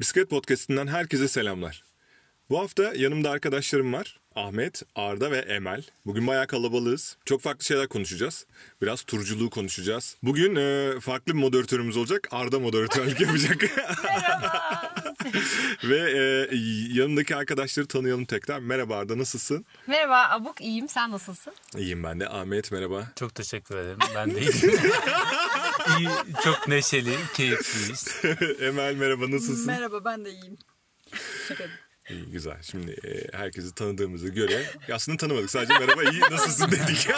Bisiklet Podcast'inden herkese selamlar. Bu hafta yanımda arkadaşlarım var. Ahmet, Arda ve Emel. Bugün bayağı kalabalığız. Çok farklı şeyler konuşacağız. Biraz turculuğu konuşacağız. Bugün e, farklı bir moderatörümüz olacak. Arda moderatörlük yapacak. ve e, yanındaki arkadaşları tanıyalım tekrar. Merhaba Arda nasılsın? Merhaba Abuk, iyiyim. Sen nasılsın? İyiyim ben de. Ahmet merhaba. Çok teşekkür ederim. Ben de iyiyim. İyi, çok neşeli, keyifliyiz. Emel merhaba nasılsın? Merhaba ben de iyiyim. İyi güzel. Şimdi e, herkesi tanıdığımıza göre aslında tanımadık. Sadece merhaba iyi nasılsın dedik.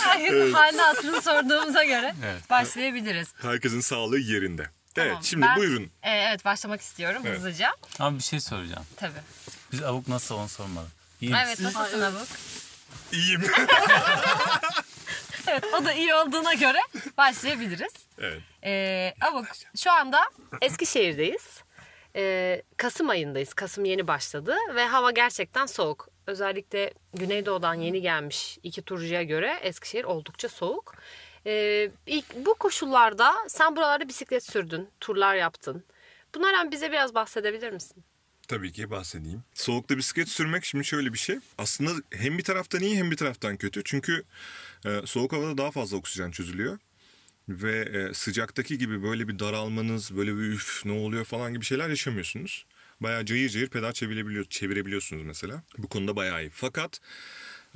Herkesin halini hatırını sorduğumuza göre Evet. başlayabiliriz. Herkesin sağlığı yerinde. Evet Tamam, şimdi ben, buyurun. e, evet başlamak istiyorum Evet. hızlıca. Ama bir şey soracağım. Tabii. Biz avuk nasıl onu sormadık. İyi Evet nasılsın Abuk? İyiyim. Evet o da iyi olduğuna göre başlayabiliriz. evet. Ee, Abuk şu anda Eskişehir'deyiz. Ee, Kasım ayındayız. Kasım yeni başladı ve hava gerçekten soğuk. Özellikle Güneydoğu'dan yeni gelmiş iki turcuya göre Eskişehir oldukça soğuk. Ee, ilk, bu koşullarda sen buralarda bisiklet sürdün, turlar yaptın. Bunlardan bize biraz bahsedebilir misin? Tabii ki bahsedeyim. Soğukta bisiklet sürmek şimdi şöyle bir şey. Aslında hem bir taraftan iyi hem bir taraftan kötü. Çünkü e, soğuk havada daha fazla oksijen çözülüyor. Ve e, sıcaktaki gibi böyle bir daralmanız, böyle bir üf ne oluyor falan gibi şeyler yaşamıyorsunuz. Bayağı cayır cayır pedal çevirebiliyor, çevirebiliyorsunuz mesela. Bu konuda bayağı iyi. Fakat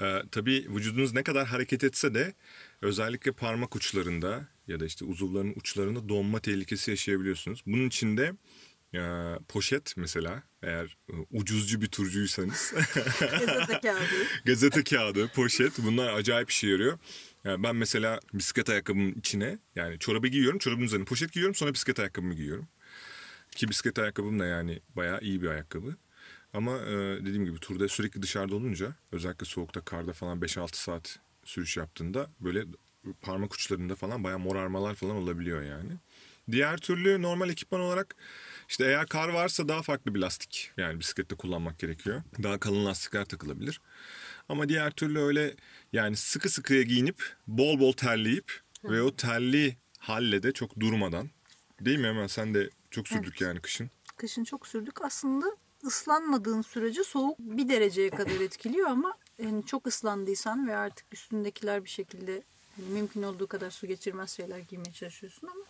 e, tabii vücudunuz ne kadar hareket etse de özellikle parmak uçlarında ya da işte uzuvların uçlarında donma tehlikesi yaşayabiliyorsunuz. Bunun için de e, poşet mesela eğer e, ucuzcu bir turcuysanız Gazete kağıdı. gazete kağıdı, poşet bunlar acayip işe yarıyor. Yani ben mesela bisiklet ayakkabımın içine yani çorabı giyiyorum, çorabın üzerine poşet giyiyorum sonra bisiklet ayakkabımı giyiyorum. Ki bisiklet ayakkabım da yani bayağı iyi bir ayakkabı. Ama e, dediğim gibi turda sürekli dışarıda olunca özellikle soğukta karda falan 5-6 saat sürüş yaptığında böyle parmak uçlarında falan bayağı morarmalar falan olabiliyor yani. Diğer türlü normal ekipman olarak işte eğer kar varsa daha farklı bir lastik yani bisiklette kullanmak gerekiyor. Daha kalın lastikler takılabilir. Ama diğer türlü öyle yani sıkı sıkıya giyinip bol bol terleyip ve o terli halle de çok durmadan değil mi hemen sen de çok sürdük yani kışın. Kışın çok sürdük. Aslında ıslanmadığın sürece soğuk bir dereceye kadar etkiliyor ama yani çok ıslandıysan ve artık üstündekiler bir şekilde hani mümkün olduğu kadar su geçirmez şeyler giymeye çalışıyorsun ama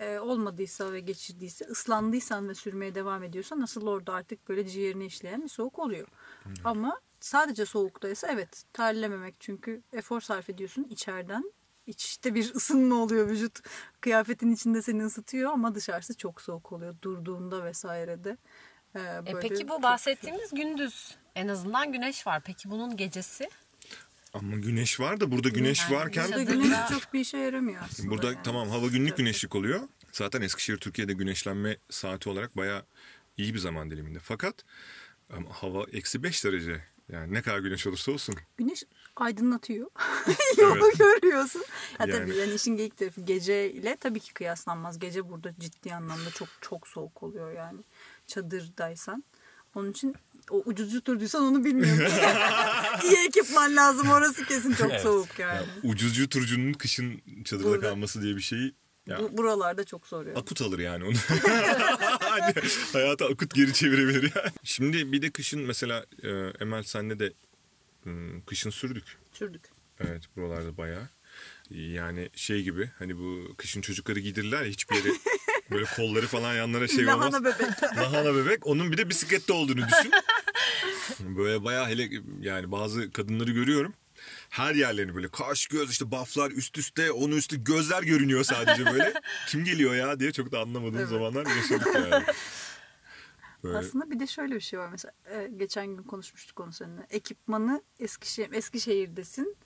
e, olmadıysa ve geçirdiyse ıslandıysan ve sürmeye devam ediyorsan nasıl orada artık böyle ciğerini işleyen bir soğuk oluyor. Ama sadece soğuktaysa evet terlememek çünkü efor sarf ediyorsun içeriden. İçte bir ısınma oluyor vücut kıyafetin içinde seni ısıtıyor ama dışarısı çok soğuk oluyor durduğunda vesairede. Ee, E, böyle peki bu çok- bahsettiğimiz gündüz. En azından güneş var. Peki bunun gecesi? Ama güneş var da burada güneş Yani varken Burada güneş çok bir işe yaramıyor aslında. burada yani. tamam hava günlük güneşlik oluyor. Zaten Eskişehir Türkiye'de güneşlenme saati olarak bayağı iyi bir zaman diliminde. Fakat ama hava eksi 5 derece. Yani ne kadar güneş olursa olsun. Güneş aydınlatıyor. Yolu görüyorsun. Ya Yani- tabii yani işin geyik tarafı gece ile tabii ki kıyaslanmaz. Gece burada ciddi anlamda çok çok soğuk oluyor yani. Çadırdaysan. Onun için o ucuzcu turduysan onu bilmiyorum. İyi ekipman lazım orası kesin çok Evet. soğuk yani. Ucuzcu turcunun kışın çadırda Burada- kalması diye bir şeyi ya, Bu, buralarda çok zor yani. akut alır yani onu. Hani hayata akut geri çevirebilir yani. Şimdi bir de kışın mesela e, Emel senle de e, kışın sürdük. Sürdük. Evet buralarda bayağı. Yani şey gibi hani bu kışın çocukları giydirirler ya hiçbir yere böyle kolları falan yanlara şey olmaz. Lahana bebek. Lahana bebek. Onun bir de bisiklette olduğunu düşün. Böyle bayağı hele yani bazı kadınları görüyorum. Her yerlerini böyle kaş göz işte baflar üst üste onun üstü gözler görünüyor sadece böyle. Kim geliyor ya diye çok da anlamadığım Evet. zamanlar yaşadık yani. Böyle, Aslında bir de şöyle bir şey var mesela e, geçen gün konuşmuştuk onu seninle. Ekipmanı Eskişehir, Eskişehir'desin.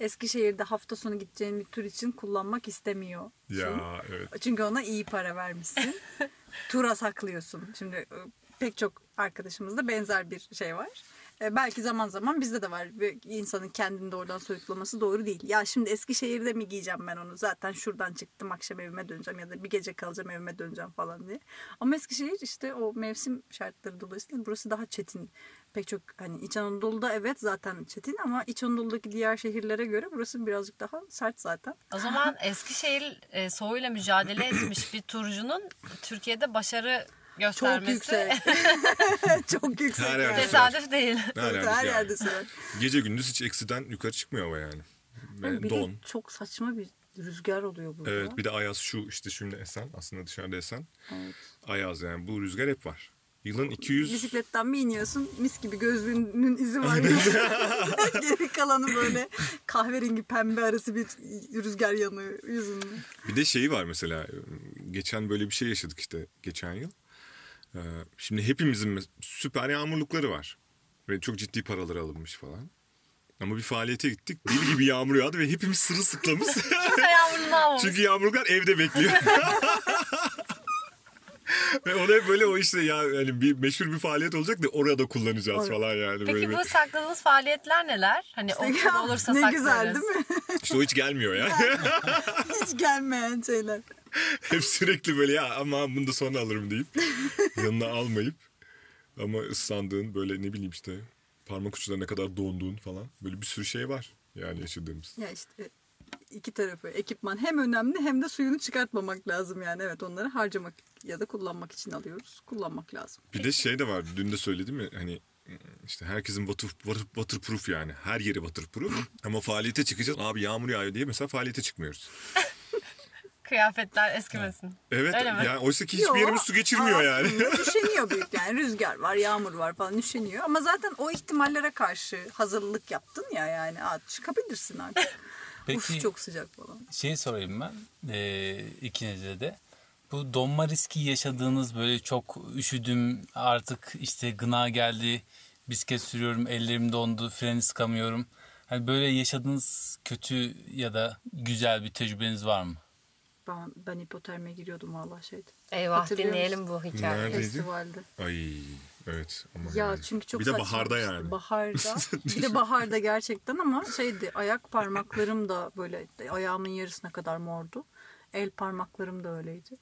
Eskişehir'de hafta sonu gideceğin bir tur için kullanmak istemiyor. ya evet. Çünkü ona iyi para vermişsin. Tura saklıyorsun. Şimdi e, pek çok arkadaşımızda benzer bir şey var. E, belki zaman zaman bizde de var. Bir insanın kendini de oradan soyutlaması doğru değil. Ya şimdi Eskişehir'de mi giyeceğim ben onu? Zaten şuradan çıktım akşam evime döneceğim ya da bir gece kalacağım evime döneceğim falan diye. Ama Eskişehir işte o mevsim şartları dolayısıyla burası daha çetin. Pek çok hani İç Anadolu'da evet zaten çetin ama İç Anadolu'daki diğer şehirlere göre burası birazcık daha sert zaten. O zaman Eskişehir e, soğuyla mücadele etmiş bir turcunun Türkiye'de başarı Çok göstermesi yüksek. Çok yüksek. Her yani. yerde tesadüf değil. Her yerde, Her yerde sürer. Gece gündüz hiç eksiden yukarı çıkmıyor hava yani. Ve Bir de don. çok saçma bir rüzgar oluyor burada. Evet bir de ayaz şu işte şimdi esen aslında dışarıda esen. Evet. Ayaz yani bu rüzgar hep var. Yılın 200 Bisikletten bir iniyorsun mis gibi gözlüğünün izi var. Geri kalanı böyle kahverengi pembe arası bir rüzgar yanıyor yüzünde. Bir de şeyi var mesela geçen böyle bir şey yaşadık işte geçen yıl. Ee, Şimdi hepimizin süper yağmurlukları var. Ve çok ciddi paralar alınmış falan. Ama bir faaliyete gittik. Deli gibi yağmur yağdı ve hepimiz sırılsıklamız. Kimse yağmurunu almamış. Çünkü yağmurluklar evde bekliyor. ve onu hep böyle o işte ya hani bir meşhur bir faaliyet olacak da orada kullanacağız Orada. falan yani. böyle Peki bir- bu sakladığınız faaliyetler neler? Hani o Ya, olursa ne saklarız. güzel değil mi? İşte o hiç gelmiyor ya. Hiç gelmeyen şeyler. hep sürekli böyle ya ama bunu da sonra alırım deyip yanına almayıp ama ıslandığın böyle ne bileyim işte parmak uçlarına kadar donduğun falan böyle bir sürü şey var yani yaşadığımız. Ya işte iki tarafı ekipman hem önemli hem de suyunu çıkartmamak lazım yani. Evet onları harcamak ya da kullanmak için alıyoruz. Kullanmak lazım. Bir de şey de var dün de söyledim ya hani işte herkesin water, water, waterproof yani her yeri waterproof ama faaliyete çıkacağız abi yağmur yağıyor diye mesela faaliyete çıkmıyoruz. Kıyafetler eskimesin. Evet Öyle mi? yani oysa ki hiçbir Yo, yerimiz su geçirmiyor yani. Üşeniyor büyük yani rüzgar var yağmur var falan üşeniyor. Ama zaten o ihtimallere karşı hazırlık yaptın ya yani Aa, çıkabilirsin artık. Peki Uf çok sıcak falan. şey sorayım ben e, ikinize de. Bu donma riski yaşadığınız böyle çok üşüdüm artık işte gına geldi bisiklet sürüyorum ellerim dondu freni sıkamıyorum. Hani böyle yaşadığınız kötü ya da güzel bir tecrübeniz var mı? Ben, ben hipotermiye giriyordum valla şeyde. Eyvah dinleyelim bu hikayeyi. Neredeydi? Festivalde. Ay evet ama Ya yani. çünkü çok Bir de baharda şey. yani. Baharda. bir de baharda gerçekten ama şeydi ayak parmaklarım da böyle ayağımın yarısına kadar mordu. El parmaklarım da öyleydi.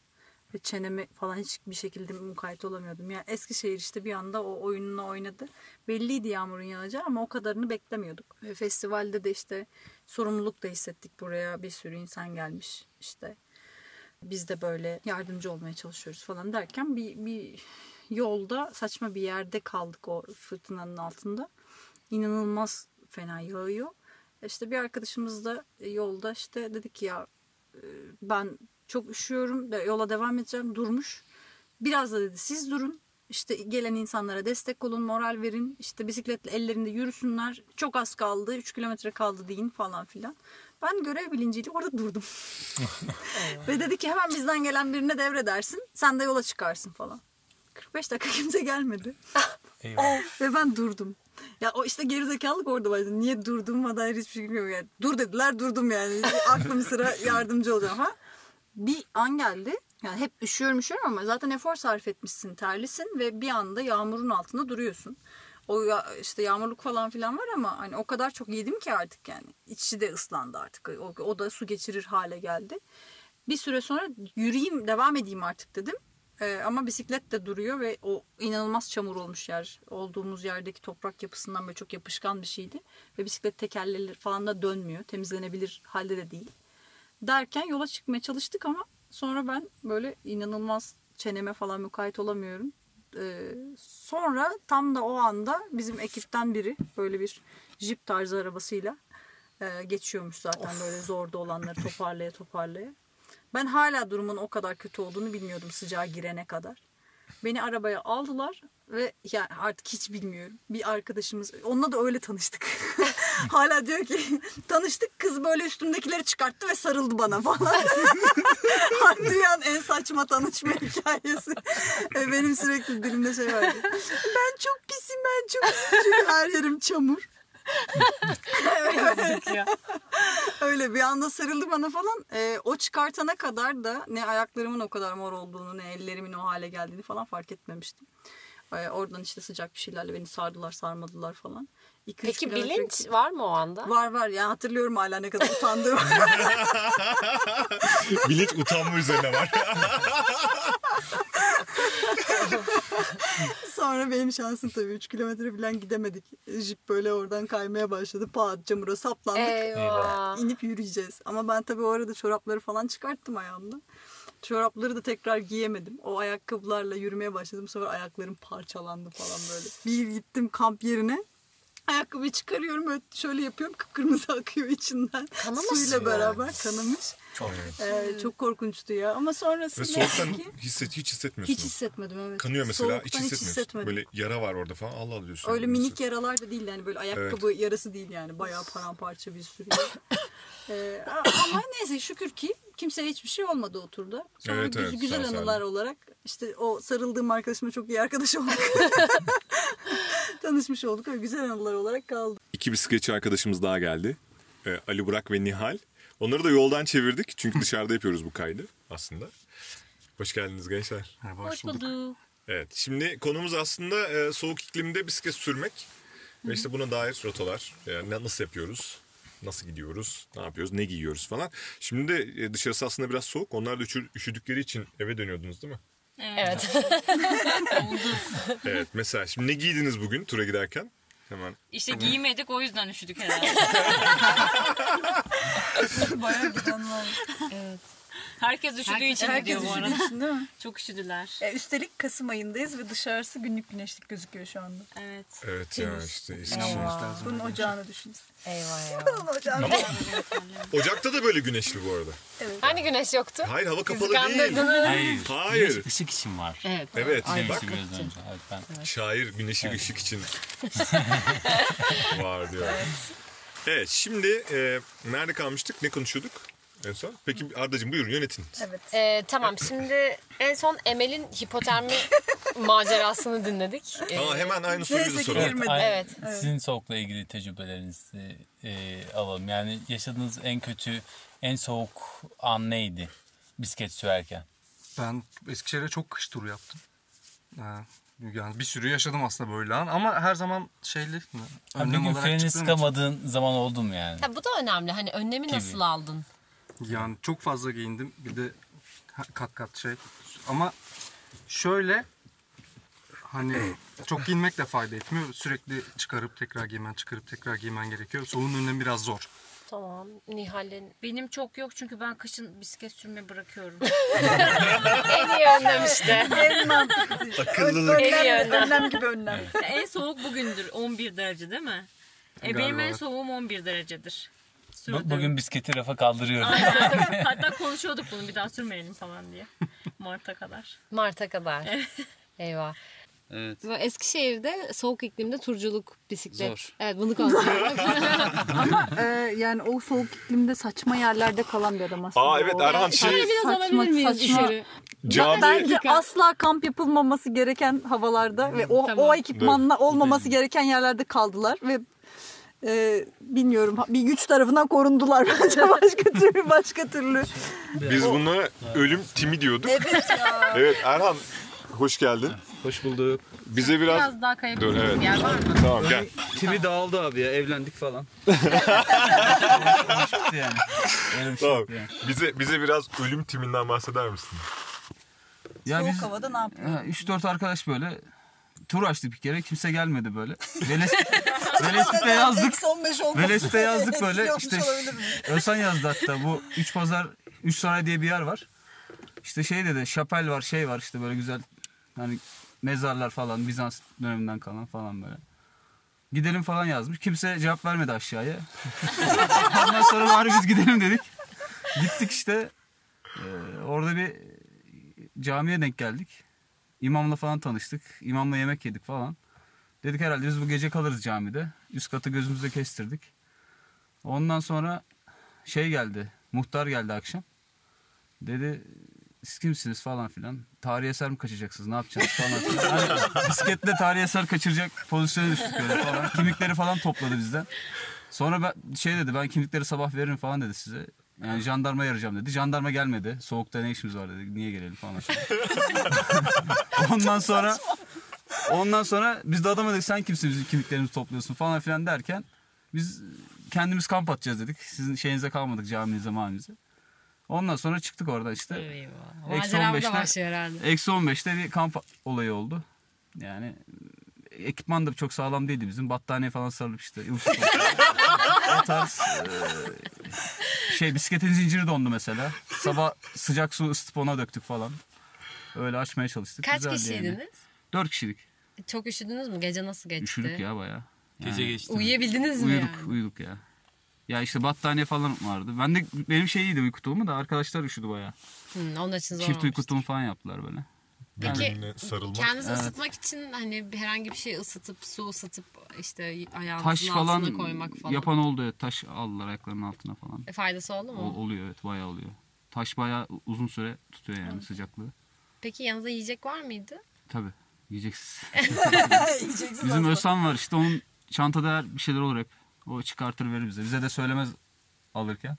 Ve çenemi falan hiçbir şekilde mukayyet olamıyordum. Yani Eskişehir işte bir anda o oyununu oynadı. Belliydi yağmurun yağacağı ama o kadarını beklemiyorduk. Ve festivalde de işte sorumluluk da hissettik buraya. Bir sürü insan gelmiş işte. Biz de böyle yardımcı olmaya çalışıyoruz falan derken bir, bir yolda saçma bir yerde kaldık o fırtınanın altında. İnanılmaz fena yağıyor. İşte bir arkadaşımız da yolda işte dedik ki ya e, ben çok üşüyorum da yola devam edeceğim durmuş. Biraz da dedi siz durun. İşte gelen insanlara destek olun, moral verin. İşte bisikletle ellerinde yürüsünler. Çok az kaldı, 3 kilometre kaldı deyin falan filan. Ben görev bilinciyle orada durdum. Ve dedi ki hemen bizden gelen birine devredersin. Sen de yola çıkarsın falan. 45 dakika kimse gelmedi. Ve ben durdum. Ya o işte gerizekalılık orada vardı. Niye durduğuma dair hiçbir şey bilmiyorum. Yani dur dediler durdum yani. Aklım sıra yardımcı olacağım ha. Bir an geldi. Yani hep üşüyorum üşüyorum ama zaten efor sarf etmişsin, terlisin ve bir anda yağmurun altında duruyorsun. O işte yağmurluk falan filan var ama hani o kadar çok yedim ki artık yani. İçi de ıslandı artık. O, o da su geçirir hale geldi. Bir süre sonra yürüyeyim, devam edeyim artık dedim. Ee, ama bisiklet de duruyor ve o inanılmaz çamur olmuş yer. Olduğumuz yerdeki toprak yapısından böyle çok yapışkan bir şeydi. Ve bisiklet tekerleri falan da dönmüyor. Temizlenebilir halde de değil. Derken yola çıkmaya çalıştık ama sonra ben böyle inanılmaz çeneme falan mukayyet olamıyorum. Ee, sonra tam da o anda bizim ekipten biri böyle bir jip tarzı arabasıyla e, geçiyormuş zaten böyle zorda olanları toparlaya toparlaya. Ben hala durumun o kadar kötü olduğunu bilmiyordum sıcağa girene kadar. Beni arabaya aldılar ve yani artık hiç bilmiyorum. Bir arkadaşımız onunla da öyle tanıştık. hala diyor ki tanıştık kız böyle üstümdekileri çıkarttı ve sarıldı bana falan. Dünyanın en saçma tanışma hikayesi. E, Benim sürekli dilimde şey vardı. Ben çok pisim ben çok pisim çünkü her yerim çamur. Öyle bir anda sarıldı bana falan. Ee, o çıkartana kadar da ne ayaklarımın o kadar mor olduğunu ne ellerimin o hale geldiğini falan fark etmemiştim. Ee, oradan işte sıcak bir şeylerle beni sardılar sarmadılar falan. İki, Peki bilinç gittim. var mı o anda? Var var ya hatırlıyorum hala ne kadar utandığımı. Bilinç utanma üzerine var. Sonra benim şansım tabii 3 kilometre falan gidemedik. Jip böyle oradan kaymaya başladı. Pat çamura saplandık. Eyvah. İnip yürüyeceğiz. Ama ben tabii o arada çorapları falan çıkarttım ayağımda. Çorapları da tekrar giyemedim. O ayakkabılarla yürümeye başladım. Sefer ayaklarım parçalandı falan böyle. Bir gittim kamp yerine. Ayakkabıyı çıkarıyorum böyle şöyle yapıyorum kıpkırmızı akıyor içinden. Kanamış Suyla mı? beraber kanamış. Çok. Ee, çok korkunçtu ya. Ama Ve sonrasında soğuktan ki hisset, hiç hissetmiyorsun. hiç hissetmedim evet. Kanıyor mesela hiç Soğuktan hissetmiyorsun. hissetmedim. Böyle yara var orada falan Allah Allah diyorsun. Öyle minik yaralar da değil yani böyle ayakkabı yarası değil yani bayağı paramparça bir sürü. ee, ama neyse şükür ki kimseye hiçbir şey olmadı o turda. Sonra Evet, evet, güzel sağ anılar salim. olarak işte o sarıldığım arkadaşımla çok iyi arkadaş olduk. Tanışmış olduk ve güzel anılar olarak kaldı. İki bisikletçi arkadaşımız daha geldi. Ee, Ali Burak ve Nihal. Onları da yoldan çevirdik. Çünkü dışarıda yapıyoruz bu kaydı aslında. Hoş geldiniz gençler. Hoş bulduk. Evet. Şimdi konumuz aslında e, soğuk iklimde bisiklet sürmek. Ve işte buna dair rotalar. Yani ne- nasıl yapıyoruz? Nasıl gidiyoruz? Ne yapıyoruz? Ne giyiyoruz falan. Şimdi de e, dışarısı aslında biraz soğuk. Onlar da üşü- üşüdükleri için eve dönüyordunuz değil mi? Evet. Evet. Mesela şimdi ne giydiniz bugün tura giderken? Hemen. İşte giymedik o yüzden üşüdük herhalde. Bayağı giden var. Herkes üşüdüğü için Herkes gidiyor bu arada. için değil mi? Çok üşüdüler. E, üstelik Kasım ayındayız ve dışarısı günlük güneşlik gözüküyor şu anda. Evet. Evet ya işte Eskişehir. Bunun ocağını düşün. Eyvah ya. Bunun ocağını Ocakta da böyle güneşli bu arada. Hani güneş yoktu? Hayır hava kapalı değil. Hayır. Hayır. Güneş ışık için var. Evet. Evet bak önce. Evet, ben. şair güneşi ışık için var diyor. Evet şimdi e, nerede kalmıştık ne konuşuyorduk en son? Peki Ardacığım buyurun yönetin. Evet. Ee, tamam şimdi en son Emel'in hipotermi macerasını dinledik. Ee, Aa, hemen aynı soruyu da Neyse ki soralım. girmedi. Ay- Evet. Sizin soğukla ilgili tecrübelerinizi e, alalım. Yani yaşadığınız en kötü, en soğuk an neydi bisiklet sürerken? Ben Eskişehir'e çok kış turu yaptım. Ee, Yani bir sürü yaşadım aslında böyle an ama her zaman şeyli Ha, bir önlem gün olarak freni çıktığım için. sıkamadığın zaman oldu mu yani? Ha, bu da önemli. Hani önlemi nasıl aldın? Yani çok fazla giyindim. Bir de kat kat şey. Ama şöyle hani çok giyinmek de fayda etmiyor. Sürekli çıkarıp tekrar giymen, çıkarıp tekrar giymen gerekiyor. Soğuğun önlemi biraz zor. Tamam. Nihal'in Benim çok yok çünkü ben kışın bisiklet sürmeyi bırakıyorum. en iyi önlem işte. En mantıklısı. Akıllılık. En iyi Önlem, önlem. gibi önlem. en soğuk bugündür 11 derece değil mi? E benim en soğuğum 11 derecedir. Bu- Sürdüm. Bugün bisikleti rafa kaldırıyorum. Aynen. Hatta konuşuyorduk bunu bir daha sürmeyelim falan diye. Mart'a kadar. Mart'a kadar. Eyvah. Evet. Ve Eskişehir'de soğuk iklimde turculuk, bisiklet. Zor. Evet bunu konuşuyoruz. Ama e, yani o soğuk iklimde saçma yerlerde kalan bir adam aslında. Aa evet O. Erhan şey biraz Saçma, alabilir miyiz saçma. dışarı? cami Bence asla kamp yapılmaması gereken havalarda ve o, Tamam. o ekipmanla olmaması gereken yerlerde kaldılar ve e, bilmiyorum bir güç tarafından korundular bence başka türlü başka türlü. biz buna ölüm timi diyorduk. Evet ya. Evet Erhan hoş geldin. Hoş bulduk. Bize biraz... Biraz daha Dur kayabilirim. evet. Yer var mı? Tamam gel. Timi dağıldı abi ya evlendik falan. yani. Tamam. yani. Bize bize biraz ölüm timinden bahseder misin? Ya Soğuk biz havada ne yapıyor? ha, 3-4 arkadaş böyle tur açtık bir kere. Kimse gelmedi böyle. Veles, Veles'te yazdık. Eksi 15 olması Veles'te yazdık böyle. İşte? Özhan yazdı hatta. Bu 3 pazar 3 saray diye bir yer var. İşte şey dedi. Şapel var şey var işte böyle güzel. Hani mezarlar falan Bizans döneminden kalan falan böyle. Gidelim falan yazmış. Kimse cevap vermedi aşağıya. Ondan sonra bari biz gidelim dedik. Gittik işte. Ee, orada bir camiye denk geldik. İmamla falan tanıştık. İmamla yemek yedik falan. Dedik herhalde biz bu gece kalırız camide. Üst katı gözümüzde kestirdik. Ondan sonra şey geldi. Muhtar geldi akşam. Dedi siz kimsiniz falan filan. Tarihi eser mi kaçacaksınız ne yapacaksınız falan filan. Hani bisikletle tarihi eser kaçıracak pozisyona düştük böyle falan. Kimlikleri falan topladı bizden. Sonra ben, şey dedi ben kimlikleri sabah veririm falan dedi size. Yani jandarma arayacağım dedi. Jandarma gelmedi. Soğukta ne işimiz var dedi. Niye gelelim falan. Ondan sonra Ondan sonra biz de adama dedik sen kimsin bizim kimliklerimizi topluyorsun falan filan derken biz kendimiz kamp atacağız dedik. Sizin şeyinize kalmadık caminize maminize. Ondan sonra çıktık orada işte. Eksi Macera burada 15'te başlıyor herhalde. Eksi 15'te bir kamp olayı oldu. Yani ekipman da çok sağlam değildi bizim. Battaniye falan sarılıp işte. o tarz e, şey bisikletin zinciri dondu mesela. Sabah sıcak su ısıtıp ona döktük falan. Öyle açmaya çalıştık. Kaç Güzeldi kişiydiniz? Yani. 4 kişilik. Çok üşüdünüz mü? Gece nasıl geçti? Üşüdük ya bayağı. Gece geçti. Uyuyabildiniz mi Uyuduk, yani? uyuduk ya. Ya işte battaniye falan vardı. Ben de benim şey iyiydi uyku tulumu da arkadaşlar üşüdü bayağı. Hı, onun için zor Çift uyku tulumu falan yaptılar böyle. Peki, Birbirine sarılmak. Kendinizi ısıtmak için hani bir herhangi bir şey ısıtıp su ısıtıp işte ayağınızın Taş altına falan, koymak falan. yapan oldu evet. Taş aldılar ayaklarının altına falan. E, faydası oldu mu? O- oluyor evet bayağı oluyor. Taş bayağı uzun süre tutuyor yani sıcaklığı. Peki yanınızda yiyecek var mıydı? Tabii yiyeceksiz. Yiyeceksiniz Bizim aslında. Özhan var işte onun çantada her bir şeyler olur hep. O çıkartır verir bize. Bize de söylemez alırken.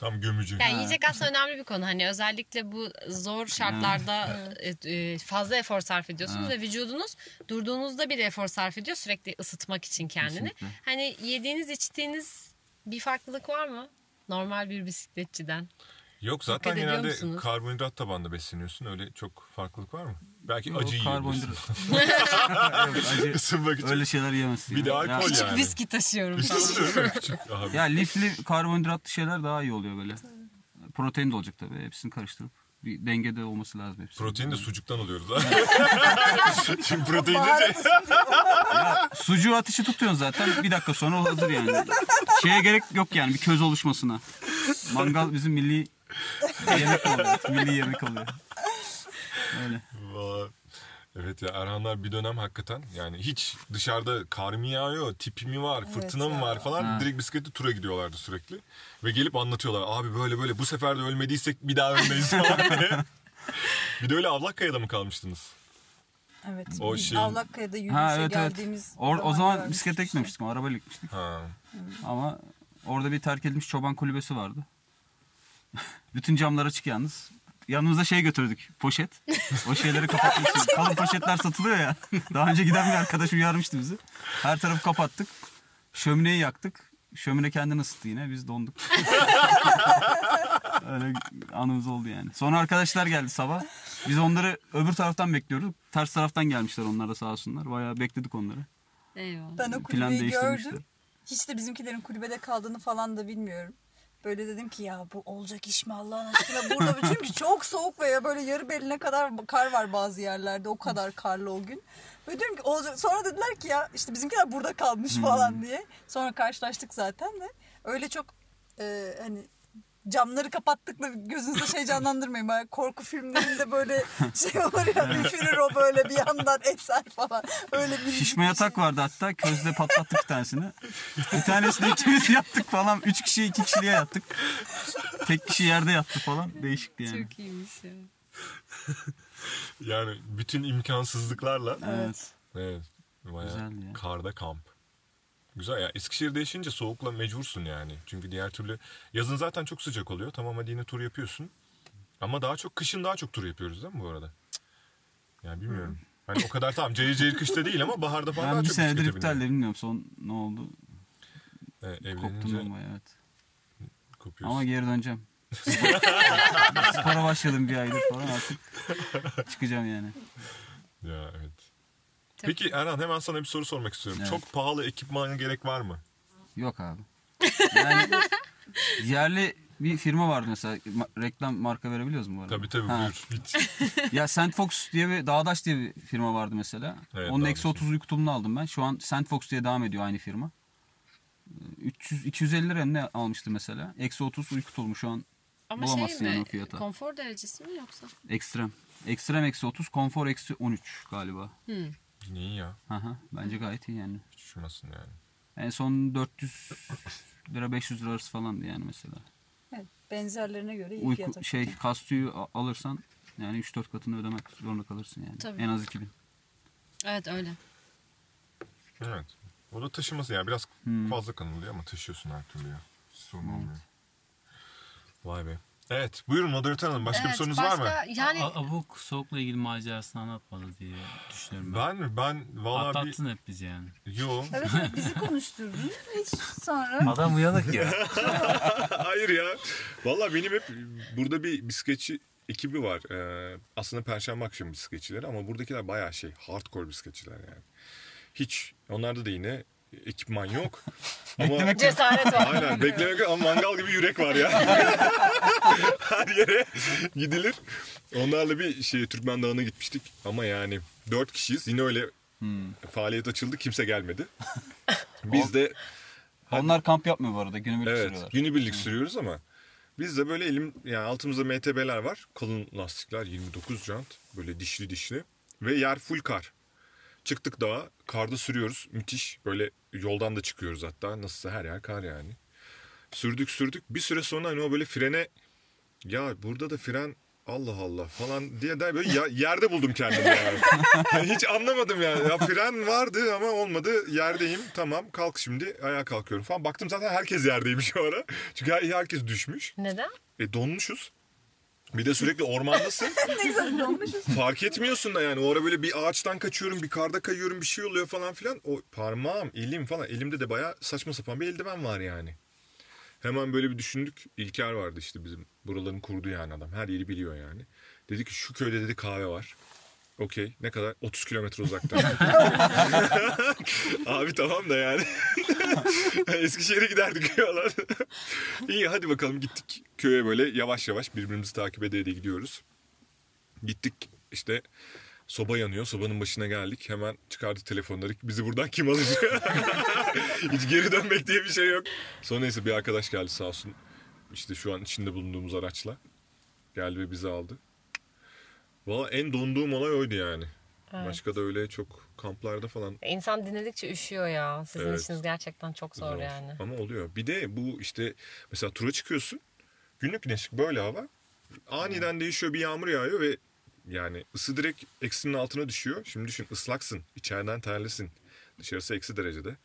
Tam gömücü. Yani yiyecek aslında önemli bir konu. Hani özellikle bu zor şartlarda e, e, fazla efor sarf ediyorsunuz ve vücudunuz durduğunuzda bir efor sarf ediyor sürekli ısıtmak için kendini. Kesinlikle. Hani yediğiniz içtiğiniz bir farklılık var mı? Normal bir bisikletçiden. Yok zaten Dikkat genelde musunuz? karbonhidrat tabanlı besleniyorsun. Öyle çok farklılık var mı? Belki Yok, acı yiyebilirsin. Evet, acı, Isınmak için. öyle şeyler yiyemezsin. Bir de alkol Ya- Küçük yani. viski taşıyorum falan. Küçük. Ya lifli karbonhidratlı şeyler daha iyi oluyor böyle. Protein de olacak tabii. Hepsini karıştırıp bir dengede olması lazım hepsi. Protein de sucuktan alıyoruz ha. Şimdi protein deyince Sucuğu ateşi tutuyorsun zaten. Bir dakika sonra o hazır yani. Şeye gerek yok yani bir köz oluşmasına. Mangal bizim milli yemek oluyor. Milli yemek oluyor. Öyle. Vay. Evet ya Erhanlar bir dönem hakikaten yani hiç dışarıda kar mı yağıyor, tipi mi var, fırtına mı var falan Ha. direkt bisikletle tura gidiyorlardı sürekli. Ve gelip anlatıyorlar abi böyle böyle bu sefer de ölmediysek bir daha ölmeyiz falan diye. bir de öyle Avlakkaya'da mı kalmıştınız? Evet. O biz şeyin- Avlakkaya'da yürüyüşe Ha evet evet. geldiğimiz Or, o zaman zaman görmüştük bisiklete işte. gitmemiştik ama arabayla gitmiştik. Ha. Ama orada bir terk edilmiş çoban kulübesi vardı. Bütün camlar açık yalnız. Yanımızda şey götürdük poşet. O şeyleri kapatmak için. Kalın poşetler satılıyor ya. Daha önce giden bir arkadaş uyarmıştı bizi. Her tarafı kapattık. Şömineyi yaktık. Şömine kendini ısıttı yine. Biz donduk. Öyle anımız oldu yani. Sonra arkadaşlar geldi sabah. Biz onları öbür taraftan bekliyorduk. Ters taraftan gelmişler onlar da sağ olsunlar. Bayağı bekledik onları. Eyvallah. Ben o Plan kulübeyi değiştirmişler. gördüm. Hiç de bizimkilerin kulübede kaldığını falan da bilmiyorum. Böyle dedim ki ya bu olacak iş mi Allah'ın aşkına burada çünkü çok soğuk ve böyle yarı beline kadar kar var bazı yerlerde o kadar karlı o gün. Ve diyorum ki olacak sonra dediler ki ya işte bizimkiler burada kalmış falan diye. Sonra karşılaştık zaten de öyle çok e, hani camları kapattıkla gözünüzde şey canlandırmayın. Böyle korku filmlerinde böyle şey olur ya üfürür o böyle bir yandan eser falan. Öyle bir Şişme bir yatak şey. vardı hatta. Közde patlattık bir tanesini. Bir tanesini ikimiz yattık falan. Üç kişi iki kişiliğe yattık. Tek kişi yerde yattı falan. Değişikti yani. Çok iyiymiş ya. Yani bütün imkansızlıklarla. Evet. Evet. Bayağı Güzeldi ya. karda kamp. Güzel ya. Eskişehir'de yaşayınca soğukla mecbursun yani. Çünkü diğer türlü yazın zaten çok sıcak oluyor. Tamam hadi yine tur yapıyorsun. Ama daha çok kışın daha çok tur yapıyoruz değil mi bu arada? Yani bilmiyorum. Hani o kadar tamam cayır cayır kışta değil ama baharda falan daha Ben bir çok senedir iptal bilmiyorum son ne oldu. Koptum evlenince ben bayağı evet. kopuyorsun. Ama geri döneceğim. Spora başladım bir aydır falan artık. Çıkacağım yani. Ya evet. Peki Erhan hemen sana bir soru sormak istiyorum. Evet. Çok pahalı ekipmana gerek var mı? Yok abi. Yani yerli bir firma vardı mesela. Ma- reklam marka verebiliyoruz mu bu arada? Tabii tabii Ha. buyur. Hiç. Ya Sandfox diye bir Dağdaş diye bir firma vardı mesela. Evet, Onun eksi 30 uyku tulumunu aldım ben. Şu an Sandfox diye devam ediyor aynı firma. Ee, 300 250 lira ne almıştı mesela? Eksi 30 uyku tulumu şu an Ama Bulamazsın şey yani mi? o fiyata. Konfor derecesi mi yoksa? ekstrem. Ekstrem eksi 30, konfor eksi 13 galiba. Hmm. Yine iyi ya. Aha, bence gayet iyi yani. Hiç üşümezsin yani. En son 400 lira 500 lira arası falandı yani mesela. Evet, benzerlerine göre iyi Uyku şey kastüyü a- alırsan yani 3-4 katını ödemek zorunda kalırsın yani. Tabii. En az 2000. Evet öyle. Evet. O da taşıması yani biraz Hmm. fazla kanılıyor ama taşıyorsun her türlü ya. Sorun olmuyor. Vay be. Evet buyurun moderatör hanım başka bir Evet, sorunuz var mı? başka- Yani A- Abuk soğukla ilgili macerasını anlatmadı diye düşünüyorum ben. Ben mi? Ben valla bir... Atlattın hep bizi yani. Yo. Evet evet, bizi konuşturdun. Hiç sonra Adam uyanık ya. Hayır ya. Valla benim hep burada bir bisikletçi ekibi var. Ee, aslında perşembe akşamı bisikletçileri ama buradakiler bayağı şey hardcore bisikletçiler yani. Hiç. Onlarda da yine ekipman yok. ama cesaret var. Aynen beklemek ama mangal gibi yürek var ya. Her yere gidilir. Onlarla bir şey Türkmen Dağı'na gitmiştik ama yani dört kişiyiz. Yine öyle faaliyet açıldı kimse gelmedi. Biz de Onlar kamp yapmıyor bu arada. Günübirlik Evet, sürüyorlar. günübirlik sürüyoruz ama biz de böyle elim yani altımızda MTB'ler var. Kalın lastikler 29 jant böyle dişli dişli ve yer full kar. Çıktık dağa, karda sürüyoruz. Müthiş. Böyle yoldan da çıkıyoruz hatta. Nasılsa her yer kar yani. Sürdük sürdük. Bir süre sonra hani o böyle frene ya burada da fren Allah Allah falan diye de böyle ya- yerde buldum kendimi yani. Yani Hiç anlamadım yani. Ya fren vardı ama olmadı. Yerdeyim. Tamam kalk şimdi. Ayağa kalkıyorum falan. Baktım zaten herkes yerdeymiş o ara. Çünkü her- herkes düşmüş. neden? E donmuşuz. Bir de sürekli ormandasın. Fark etmiyorsun da yani. O ara böyle bir ağaçtan kaçıyorum, bir karda kayıyorum, bir şey oluyor falan filan. O parmağım, elim falan. Elimde de bayağı saçma sapan bir eldiven var yani. Hemen böyle bir düşündük. İlker vardı işte bizim buraların kurdu yani adam. Her yeri biliyor yani. Dedi ki şu köyde dedi kahve var. Okey. Ne kadar? 30 kilometre uzakta. Abi tamam da yani. Eskişehir'e giderdik falan. İyi hadi bakalım gittik köye böyle yavaş yavaş birbirimizi takip ede ede gidiyoruz. Gittik işte soba yanıyor. Sobanın başına geldik. Hemen çıkardık telefonları. Bizi buradan kim alacak? Hiç geri dönmek diye bir şey yok. Sonra neyse bir arkadaş geldi sağ olsun. İşte şu an içinde bulunduğumuz araçla. Geldi ve bizi aldı. Valla en donduğum olay oydu yani. Başka da öyle çok kamplarda falan İnsan dinledikçe üşüyor ya. Sizin Evet. işiniz gerçekten çok zor, Zor. yani. Ama oluyor. Bir de bu işte mesela tura çıkıyorsun. Günlük güneşlik böyle hava. Aniden değişiyor bir yağmur yağıyor ve yani ısı direkt eksinin altına düşüyor. Şimdi düşün ıslaksın. içeriden terlisin. Dışarısı eksi derecede.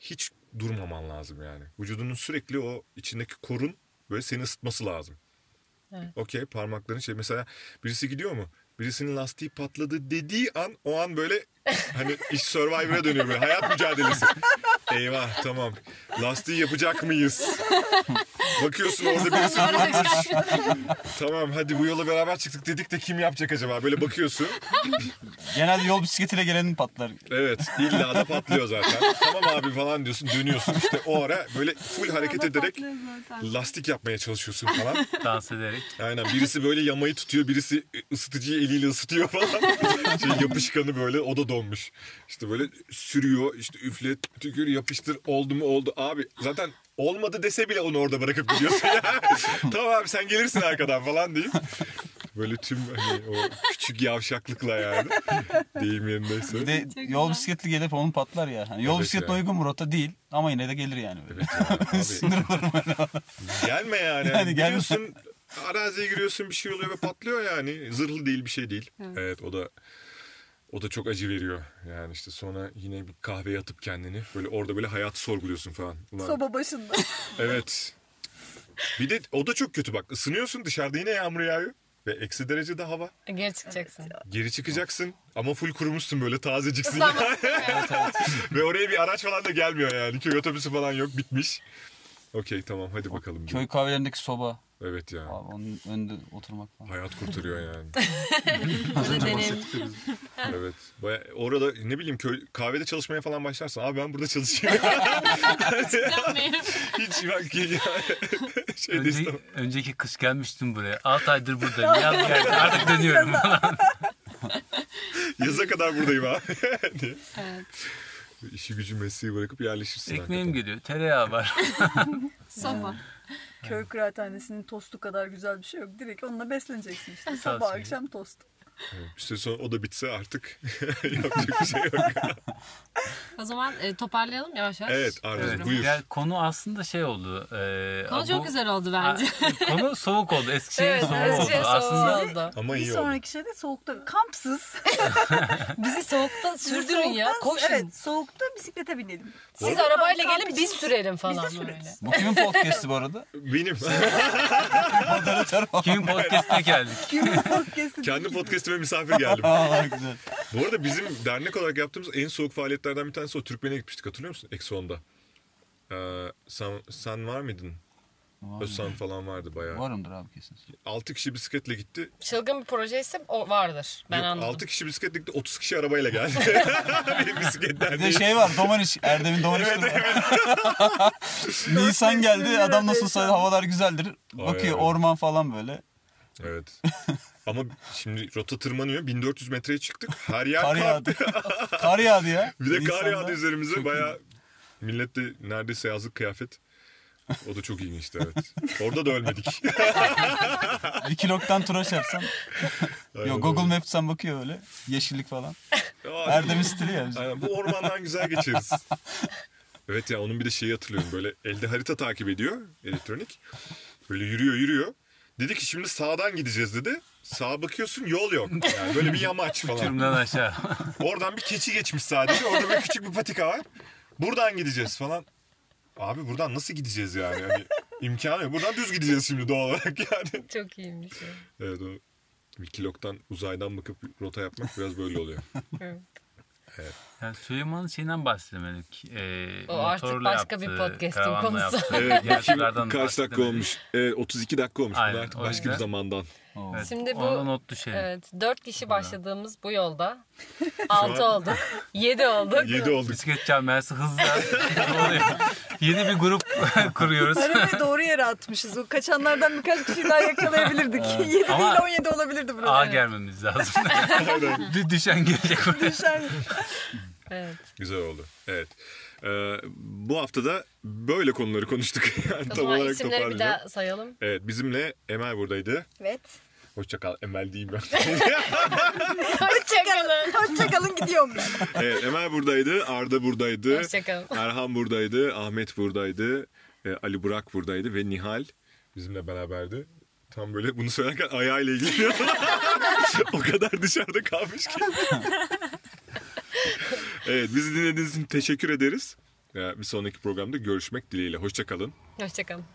Hiç durmaman lazım yani. Vücudunun sürekli o içindeki korun böyle seni ısıtması lazım. Evet. Okey parmakların şey mesela birisi gidiyor mu? Birisinin lastiği patladı dediği an o an böyle hani iş Survivor'a dönüyor böyle hayat mücadelesi. Eyvah tamam. Lastiği yapacak mıyız? Bakıyorsun orada birisi durmuş. tamam hadi bu yola beraber çıktık dedik de kim yapacak acaba? Böyle bakıyorsun. Genelde yol bisikletiyle gelenin patlar. Evet illa da patlıyor zaten. Tamam abi falan diyorsun dönüyorsun. İşte o ara böyle full hareket ederek lastik yapmaya çalışıyorsun falan. Dans ederek. Aynen birisi böyle yamayı tutuyor birisi ısıtıcıyı eliyle ısıtıyor falan. şey yapışkanı böyle o da donmuş. İşte böyle sürüyor işte üflet tükür yapıştır oldu mu oldu. Abi zaten olmadı dese bile onu orada bırakıp gidiyorsun ya. tamam abi sen gelirsin arkadan falan deyip. Böyle tüm hani o küçük yavşaklıkla yani. Deyim yerindeyse. Bir de yol bisikletli gelip onun patlar ya. Hani yol Evet bisikletine ya. uygun bir rota değil ama yine de gelir yani. Böyle. Evet ya, abi. Sinir olurum ben. Gelme yani. Yani yani gelme. Giriyorsun araziye giriyorsun bir şey oluyor ve patlıyor yani. Zırhlı değil bir şey değil. Evet. o da o da çok acı veriyor. Yani işte sonra yine bir kahveye atıp kendini böyle orada böyle hayatı sorguluyorsun falan. Ulan, soba başında. evet. Bir de o da çok kötü bak. Isınıyorsun dışarıda yine yağmur yağıyor. Ve eksi derecede hava. Geri çıkacaksın. Geri çıkacaksın ama full kurumuşsun böyle tazeciksin. Islanmasın Ve oraya bir araç falan da gelmiyor yani. Köy otobüsü falan yok bitmiş. Okey tamam hadi bakalım. Köy kahvelerindeki soba. Evet ya. Abi onun önünde oturmak falan. Hayat kurtarıyor yani. Deneyim. evet. Baya, orada ne bileyim köy, kahvede çalışmaya falan başlarsın. Abi ben burada çalışayım. Hiç bak şey de Önce, istemem. önceki kış gelmiştim buraya. 6 aydır buradayım. Yaz geldi. Artık dönüyorum falan. Yaza kadar buradayım abi. diye. İşi gücü mesleği bırakıp yerleşirsin. Ekmeğim hakikaten. geliyor. Tereyağı var. Soba. Köy kıraathanesinin tostu kadar güzel bir şey yok. Direkt onunla besleneceksin işte. Sabah akşam tost. Bir süre sonra o da bitse artık yapacak bir şey yok. O zaman e, toparlayalım yavaş yavaş. Evet Arda Evet. buyur. Yani konu aslında şey oldu. E, Konu çok bu- güzel oldu bence. Ha, konu soğuk oldu. Eskişehir evet, soğuk Eskişehir oldu. soğuk Aslında oldu. Ama Bir iyi oldu. sonraki şeyde soğukta kampsız. Bizi soğukta sürdürün ya. Soğukta- Koşun. Evet soğukta bisiklete binelim. Siz arabayla Kamp gelin biz sürelim falan Biz de böyle. süreriz. Bu kimin podcast'i bu arada? Benim. Moderatör kimin podcast'ine geldik. Kimin podcast'i Kendi podcastime misafir geldim. Aa güzel. Bu arada bizim dernek olarak yaptığımız en soğuk faaliyetlerden bir tanesi o Türkmen'e gitmiştik hatırlıyor musun? Eksi onda. Ee, sen, sen var mıydın? Özsan falan vardı bayağı. Varımdır abi kesin. 6 kişi bisikletle gitti. Çılgın bir projeyse o vardır. Ben Yok, anladım. 6 kişi bisikletle gitti 30 kişi arabayla geldi. Bisikletler Bir de değil. şey var Domaniş. Erdem'in Domaniş Nisan geldi adam nasılsa havalar güzeldir. Bakıyor evet. orman falan böyle. Evet. Ama şimdi rota tırmanıyor. 1400 metreye çıktık. Her yer Kar kar. yağdı. kar yağdı ya. Bir de kar Nisan'da. yağdı üzerimize. Baya millet de neredeyse yazlık kıyafet. O da çok ilginçti evet. Orada da ölmedik. Bir kiloktan tura. Aynen Yok Google Maps'ten bakıyor öyle. Yeşillik falan. öyle. Erdem'in stili ya. bizim. Aynen, bu ormandan güzel geçeriz. Evet ya onun bir de şeyi hatırlıyorum. Böyle elde harita takip ediyor elektronik. Böyle yürüyor yürüyor. Dedi ki şimdi sağdan gideceğiz dedi. Sağa bakıyorsun yol yok. Yani böyle bir yamaç falan. Uçurumdan aşağı. Oradan bir keçi geçmiş sadece. Orada böyle küçük bir patika var. Buradan gideceğiz falan. Abi buradan nasıl gideceğiz yani? Hani imkanı yok. Buradan düz gideceğiz şimdi doğal olarak yani. Çok iyiymiş. Evet o Wikilog'dan uzaydan bakıp rota yapmak biraz böyle oluyor. Yani Süleyman'ın şeyinden bahsedemedik. Ee, O artık başka bir yaptığı, podcast'in karavanla konusu. yaptığı Evet, kaç dakika olmuş? Evet, 32 dakika olmuş. Aynen, artık başka bir yüzden- zamandan. Evet, Şimdi bu- not düşelim. Evet. Dört kişi başladığımız bu yolda. Altı olduk. Yedi olduk. 7 olduk. Bisiklet camiası hızlı oluyor. Yeni bir grup kuruyoruz. Arabayı doğru yere atmışız. O kaçanlardan birkaç kişi daha yakalayabilirdik. 7 değil Ama- 17 olabilirdi burada. A gelmemiz lazım. Dü- Düşen gelecek buraya. Düşen Evet. Güzel oldu. Evet. Ee, bu hafta da böyle konuları konuştuk. Yani tam olarak isimleri bir toparlayacağım. daha sayalım. Evet bizimle Emel buradaydı. Evet. Hoşça kal Emel diyeyim ben. Hoşçakalın. Hoşçakalın gidiyorum ben. evet Emel buradaydı. Arda buradaydı. Hoşçakalın. Erhan buradaydı. Ahmet buradaydı. e, Ali Burak buradaydı ve Nihal bizimle beraberdi. Tam böyle bunu söylerken ayağıyla ilgileniyor. o kadar dışarıda kalmış ki. Evet bizi dinlediğiniz için teşekkür ederiz. Bir sonraki programda görüşmek dileğiyle. Hoşçakalın. Hoşçakalın.